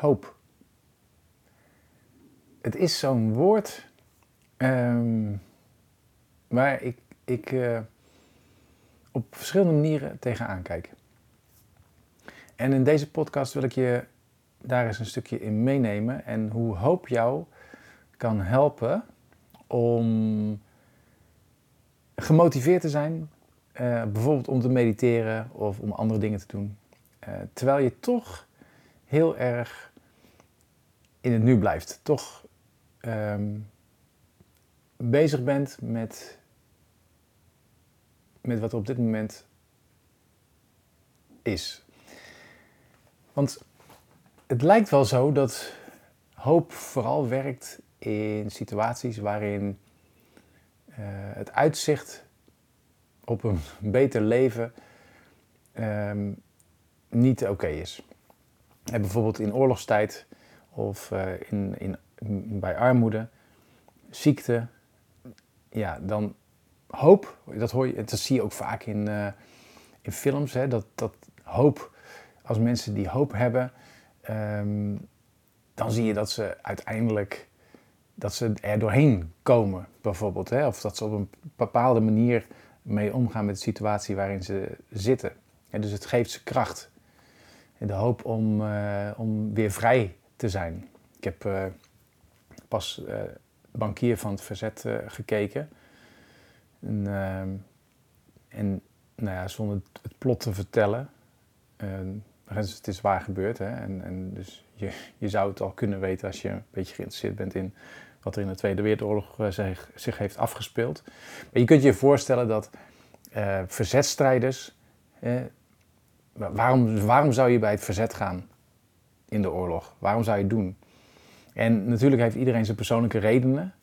hoop. Het is zo'n woord ehm, waar ik, ik uh, op verschillende manieren tegenaan kijk. En in deze podcast wil ik je daar eens een stukje in meenemen en hoe hoop jou kan helpen om gemotiveerd te zijn, uh, bijvoorbeeld om te mediteren of om andere dingen te doen, uh, terwijl je toch heel erg in het nu blijft, toch um, bezig bent met, met wat er op dit moment is. Want het lijkt wel zo dat hoop vooral werkt in situaties waarin uh, het uitzicht op een beter leven um, niet oké is. En bijvoorbeeld in oorlogstijd of uh, in, in, bij armoede, ziekte, ja, dan hoop, dat, hoor je, dat zie je ook vaak in, uh, in films, hè, dat, dat hoop, als mensen die hoop hebben, um, dan zie je dat ze uiteindelijk dat ze er doorheen komen, bijvoorbeeld. Hè? Of dat ze op een bepaalde manier mee omgaan met de situatie waarin ze zitten. En dus het geeft ze kracht. En de hoop om, uh, om weer vrij te zijn. Ik heb uh, pas uh, bankier van het verzet gekeken. En, en nou ja, zonder het plot te vertellen. het is waar gebeurd. Hè? En, en dus je, je zou het al kunnen weten als je een beetje geïnteresseerd bent in wat er in de Tweede Wereldoorlog zich, zich, heeft afgespeeld. Maar je kunt je voorstellen dat verzetstrijders. Eh, waarom, waarom zou je bij het verzet gaan in de oorlog? Waarom zou je het doen? En natuurlijk heeft iedereen zijn persoonlijke redenen.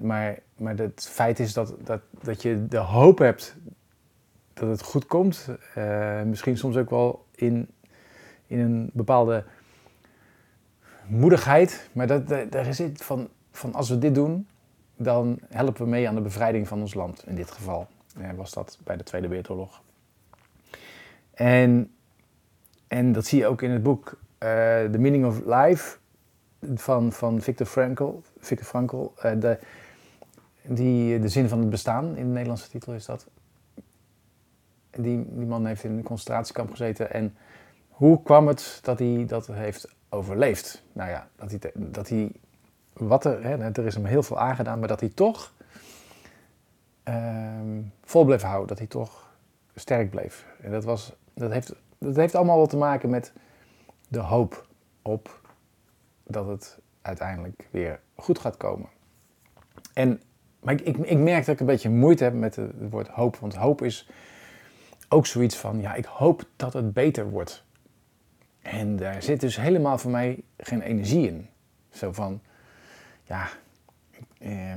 Maar, maar het feit is dat, dat, dat je de hoop hebt dat het goed komt. misschien soms ook wel in, in een bepaalde moedigheid. Maar dat, daar het van van als we dit doen, dan helpen we mee aan de bevrijding van ons land. In dit geval was dat bij de Tweede Wereldoorlog. En, en dat zie je ook in het boek The Meaning of Life van, van Viktor Frankl. Viktor Frankl uh, de, die, de zin van het bestaan, in de Nederlandse titel is dat. Die, die man heeft in een concentratiekamp gezeten. En hoe kwam het dat hij dat heeft overleefd? Nou ja, dat hij, dat hij wat er, hè, er is hem heel veel aangedaan, maar dat hij toch uh, vol bleef houden, dat hij toch sterk bleef. En dat, was, dat, heeft, dat heeft allemaal wat te maken met de hoop op dat het uiteindelijk weer goed gaat komen. En, maar ik, ik, merk dat ik een beetje moeite heb met het woord hoop, want hoop is ook zoiets van, ja, ik hoop dat het beter wordt. En daar zit dus helemaal voor mij geen energie in. Zo van, ja, eh,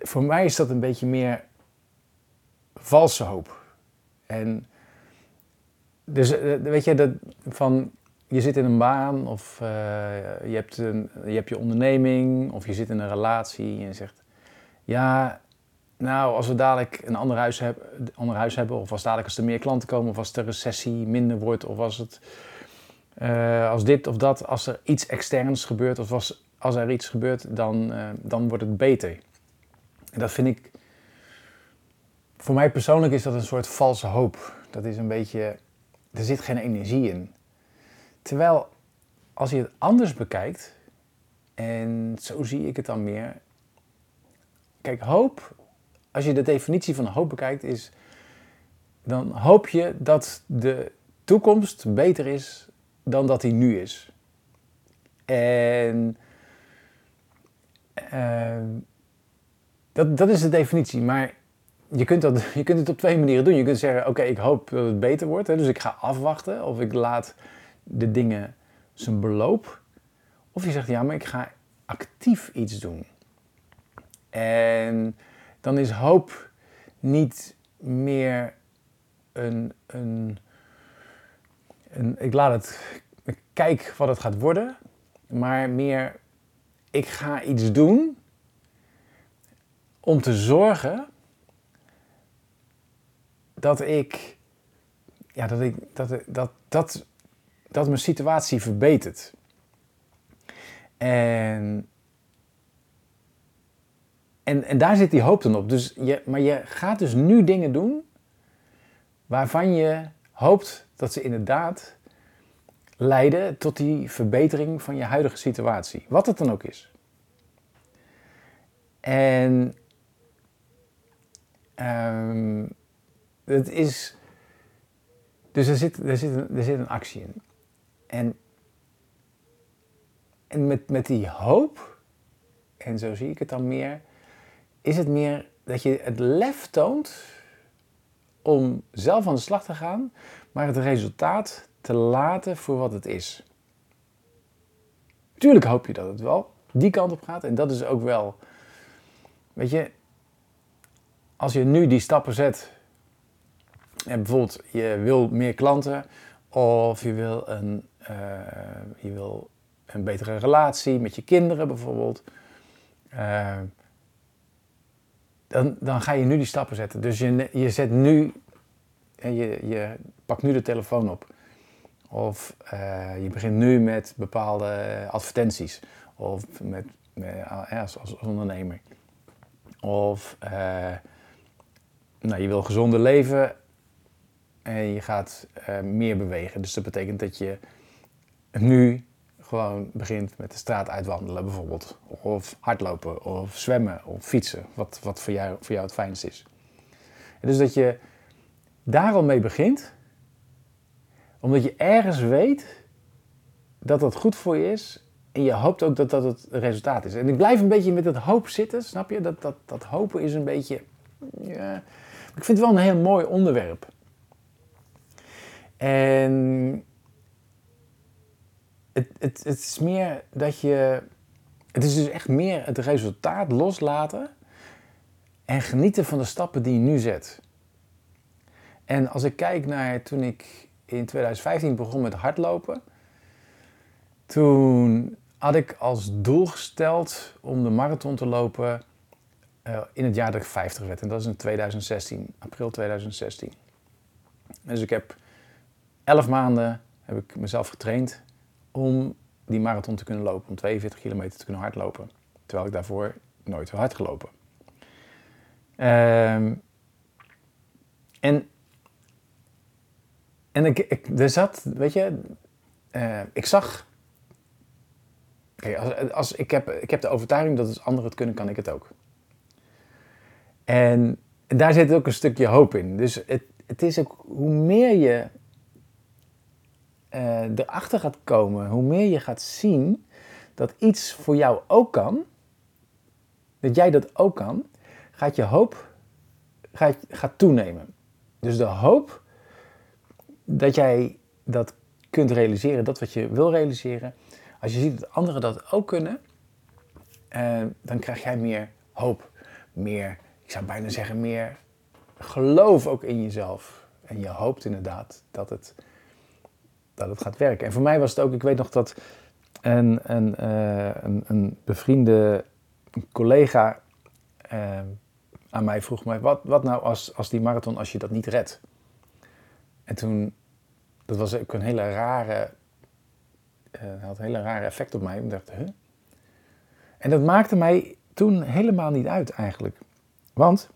voor mij is dat een beetje meer valse hoop. En dus eh, weet je, dat van je zit in een baan of uh, je, hebt een, je je onderneming of je zit in een relatie en je zegt, ja, nou, als we dadelijk een ander huis, heb, ander huis hebben, of als dadelijk als er meer klanten komen, of als de recessie minder wordt, of als het, uh, als dit of dat, als er iets externs gebeurt, of als als er iets gebeurt, dan, uh, dan wordt het beter. En dat vind ik, voor mij persoonlijk is dat een soort valse hoop. Dat is een beetje, er zit geen energie in. Terwijl, als je het anders bekijkt, en zo zie ik het dan meer. Kijk, hoop, als je de definitie van hoop bekijkt, is dan hoop je dat de toekomst beter is dan dat die nu is. En Ehm, dat, dat is de definitie, maar je kunt, dat, je kunt het op twee manieren doen. Je kunt zeggen, oké, ik hoop dat het beter wordt, hè, dus ik ga afwachten of ik laat de dingen zijn beloop. Of je zegt, ja, maar ik ga actief iets doen. En dan is hoop niet meer een, een, een ik laat het, kijk wat het gaat worden, maar meer ik ga iets doen om te zorgen dat ik, ja, dat ik, dat, dat, dat dat mijn situatie verbetert. En, en, en daar zit die hoop dan op. Dus je, maar je gaat dus nu dingen doen waarvan je hoopt dat ze inderdaad leiden tot die verbetering van je huidige situatie. Wat het dan ook is. En um, het is. Dus er zit, er, zit een, er zit een actie in. En, en met, met die hoop, en zo zie ik het dan meer, is het meer dat je het lef toont om zelf aan de slag te gaan, maar het resultaat te laten voor wat het is. Tuurlijk hoop je dat het wel die kant op gaat. En dat is ook wel. Weet je, als je nu die stappen zet. En bijvoorbeeld, je wil meer klanten. Of je wil een, je wil een betere relatie met je kinderen bijvoorbeeld. Uh, dan, dan ga je nu die stappen zetten. Dus je, je zet nu. Je, je pakt nu de telefoon op. Of je begint nu met bepaalde advertenties. Of met, als, ondernemer. Of nou, je wil gezonder leven en je gaat meer bewegen. Dus dat betekent dat je nu gewoon begint met de straat uitwandelen bijvoorbeeld. Of hardlopen, of zwemmen, of fietsen. Wat, wat voor, jou, voor jou het fijnste is. Dus dat je daar al mee begint omdat je ergens weet dat dat goed voor je is. En je hoopt ook dat dat het resultaat is. En ik blijf een beetje met dat hoop zitten, snap je? Dat, dat, dat hopen is een beetje. Ja, ik vind het wel een heel mooi onderwerp. En het, het, is meer dat je. Het is dus echt meer het resultaat loslaten en genieten van de stappen die je nu zet. En als ik kijk naar toen ik in 2015 begon met hardlopen. Toen had ik als doel gesteld om de marathon te lopen uh, in het jaar dat ik 50 werd. En dat is in 2016, april 2016. Dus ik heb 11 maanden heb ik mezelf getraind om die marathon te kunnen lopen. Om 42 kilometer te kunnen hardlopen. Terwijl ik daarvoor nooit zo hard gelopen. Um, en en ik, ik, er zat, weet je, uh, ik zag. Als, als, ik, heb, ik heb de overtuiging dat als anderen het kunnen, kan ik het ook. En daar zit ook een stukje hoop in. Dus het, het is ook hoe meer je uh, erachter gaat komen, hoe meer je gaat zien dat iets voor jou ook kan, dat jij dat ook kan, gaat je hoop gaat, gaat toenemen. Dus de hoop dat jij dat kunt realiseren, dat wat je wil realiseren. Als je ziet dat anderen dat ook kunnen, eh, dan krijg jij meer hoop. Meer, ik zou bijna zeggen, meer geloof ook in jezelf. En je hoopt inderdaad dat het, dat het gaat werken. En voor mij was het ook, ik weet nog dat een, een, uh, een, een bevriende collega uh, aan mij vroeg mij, wat, wat nou als, als die marathon, als je dat niet redt? En toen, dat was ook een hele rare, uh, had een hele rare effect op mij. Ik dacht, huh? En dat maakte mij toen helemaal niet uit eigenlijk. Want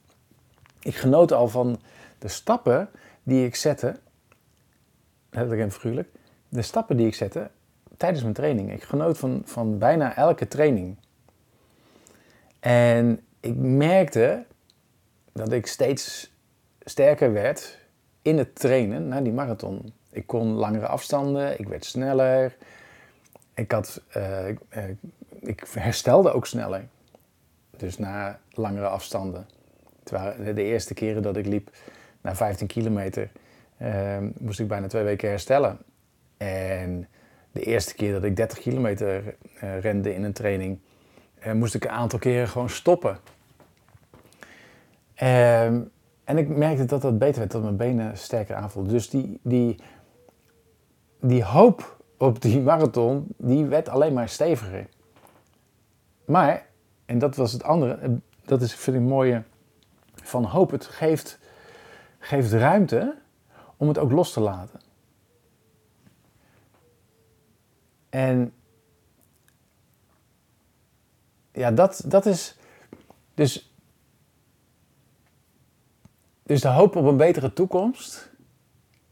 ik genoot al van de stappen die ik zette, letterlijk en figuurlijk, de stappen die ik zette tijdens mijn training. Ik genoot van, van bijna elke training. En ik merkte dat ik steeds sterker werd in het trainen naar die marathon. Ik kon langere afstanden, ik werd sneller. Ik, had, uh, ik herstelde ook sneller. Dus na langere afstanden. Terwijl de eerste keren dat ik liep, na 15 kilometer, uh, moest ik bijna twee weken herstellen. En de eerste keer dat ik 30 kilometer uh, rende in een training, moest ik een aantal keren gewoon stoppen. Ehm, en ik merkte dat dat beter werd, dat mijn benen sterker aanvoelden. Dus die, die, die hoop op die marathon, die werd alleen maar steviger. Maar, en dat was het andere, dat is vind ik mooie van hoop. Het geeft, geeft ruimte om het ook los te laten. En ja, dat, dat is. Dus, dus de hoop op een betere toekomst.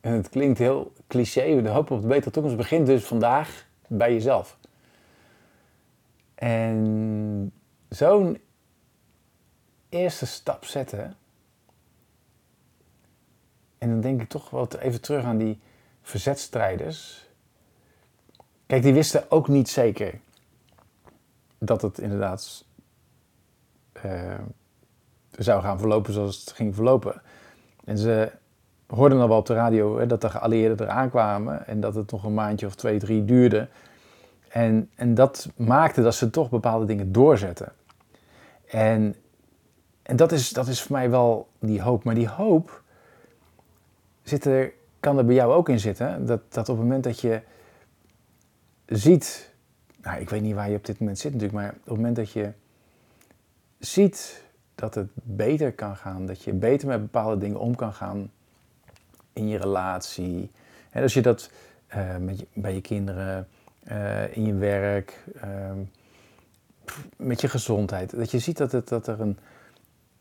En het klinkt heel cliché, de hoop op een betere toekomst begint dus vandaag bij jezelf. En zo'n eerste stap zetten. En dan denk ik toch wel even terug aan die verzetstrijders. Kijk, die wisten ook niet zeker dat het inderdaad uh, zou gaan verlopen zoals het ging verlopen. En ze hoorden al wel op de radio hè, dat de geallieerden eraan kwamen en dat het nog een maandje of twee, drie duurde. En, en dat maakte dat ze toch bepaalde dingen doorzetten. En, en dat, is, dat is voor mij wel die hoop. Maar die hoop zit er, kan er bij jou ook in zitten. Dat, dat op het moment dat je ziet nou, ik weet niet waar je op dit moment zit natuurlijk, maar op het moment dat je ziet dat het beter kan gaan, dat je beter met bepaalde dingen om kan gaan in je relatie. En als je dat uh, met je, bij je kinderen, uh, in je werk, uh, met je gezondheid, dat je ziet dat, het, dat er een,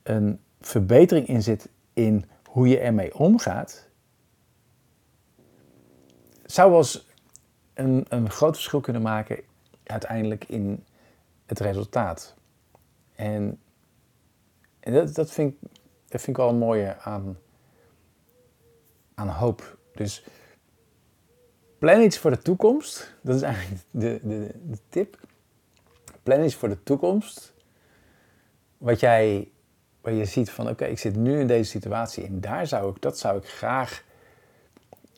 een verbetering in zit in hoe je ermee omgaat, zou wel eens een, een groot verschil kunnen maken uiteindelijk in het resultaat. En, dat, dat, vind ik, dat vind ik wel een mooie aan, aan hoop. Dus plan iets voor de toekomst. Dat is eigenlijk de, de, de tip. Plan iets voor de toekomst. Wat jij, waar je ziet van oké, ik zit nu in deze situatie en daar zou ik, dat zou ik graag,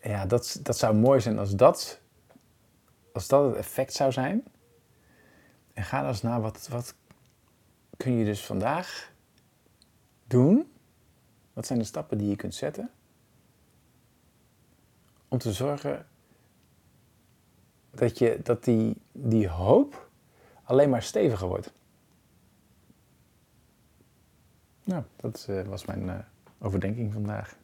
ja, dat, dat zou mooi zijn als dat, als dat het effect zou zijn. En ga dan eens naar wat, wat kun je dus vandaag doen? Wat zijn de stappen die je kunt zetten? Om te zorgen dat, je, dat die, die hoop alleen maar steviger wordt. Nou, dat uh, was mijn uh, overdenking vandaag.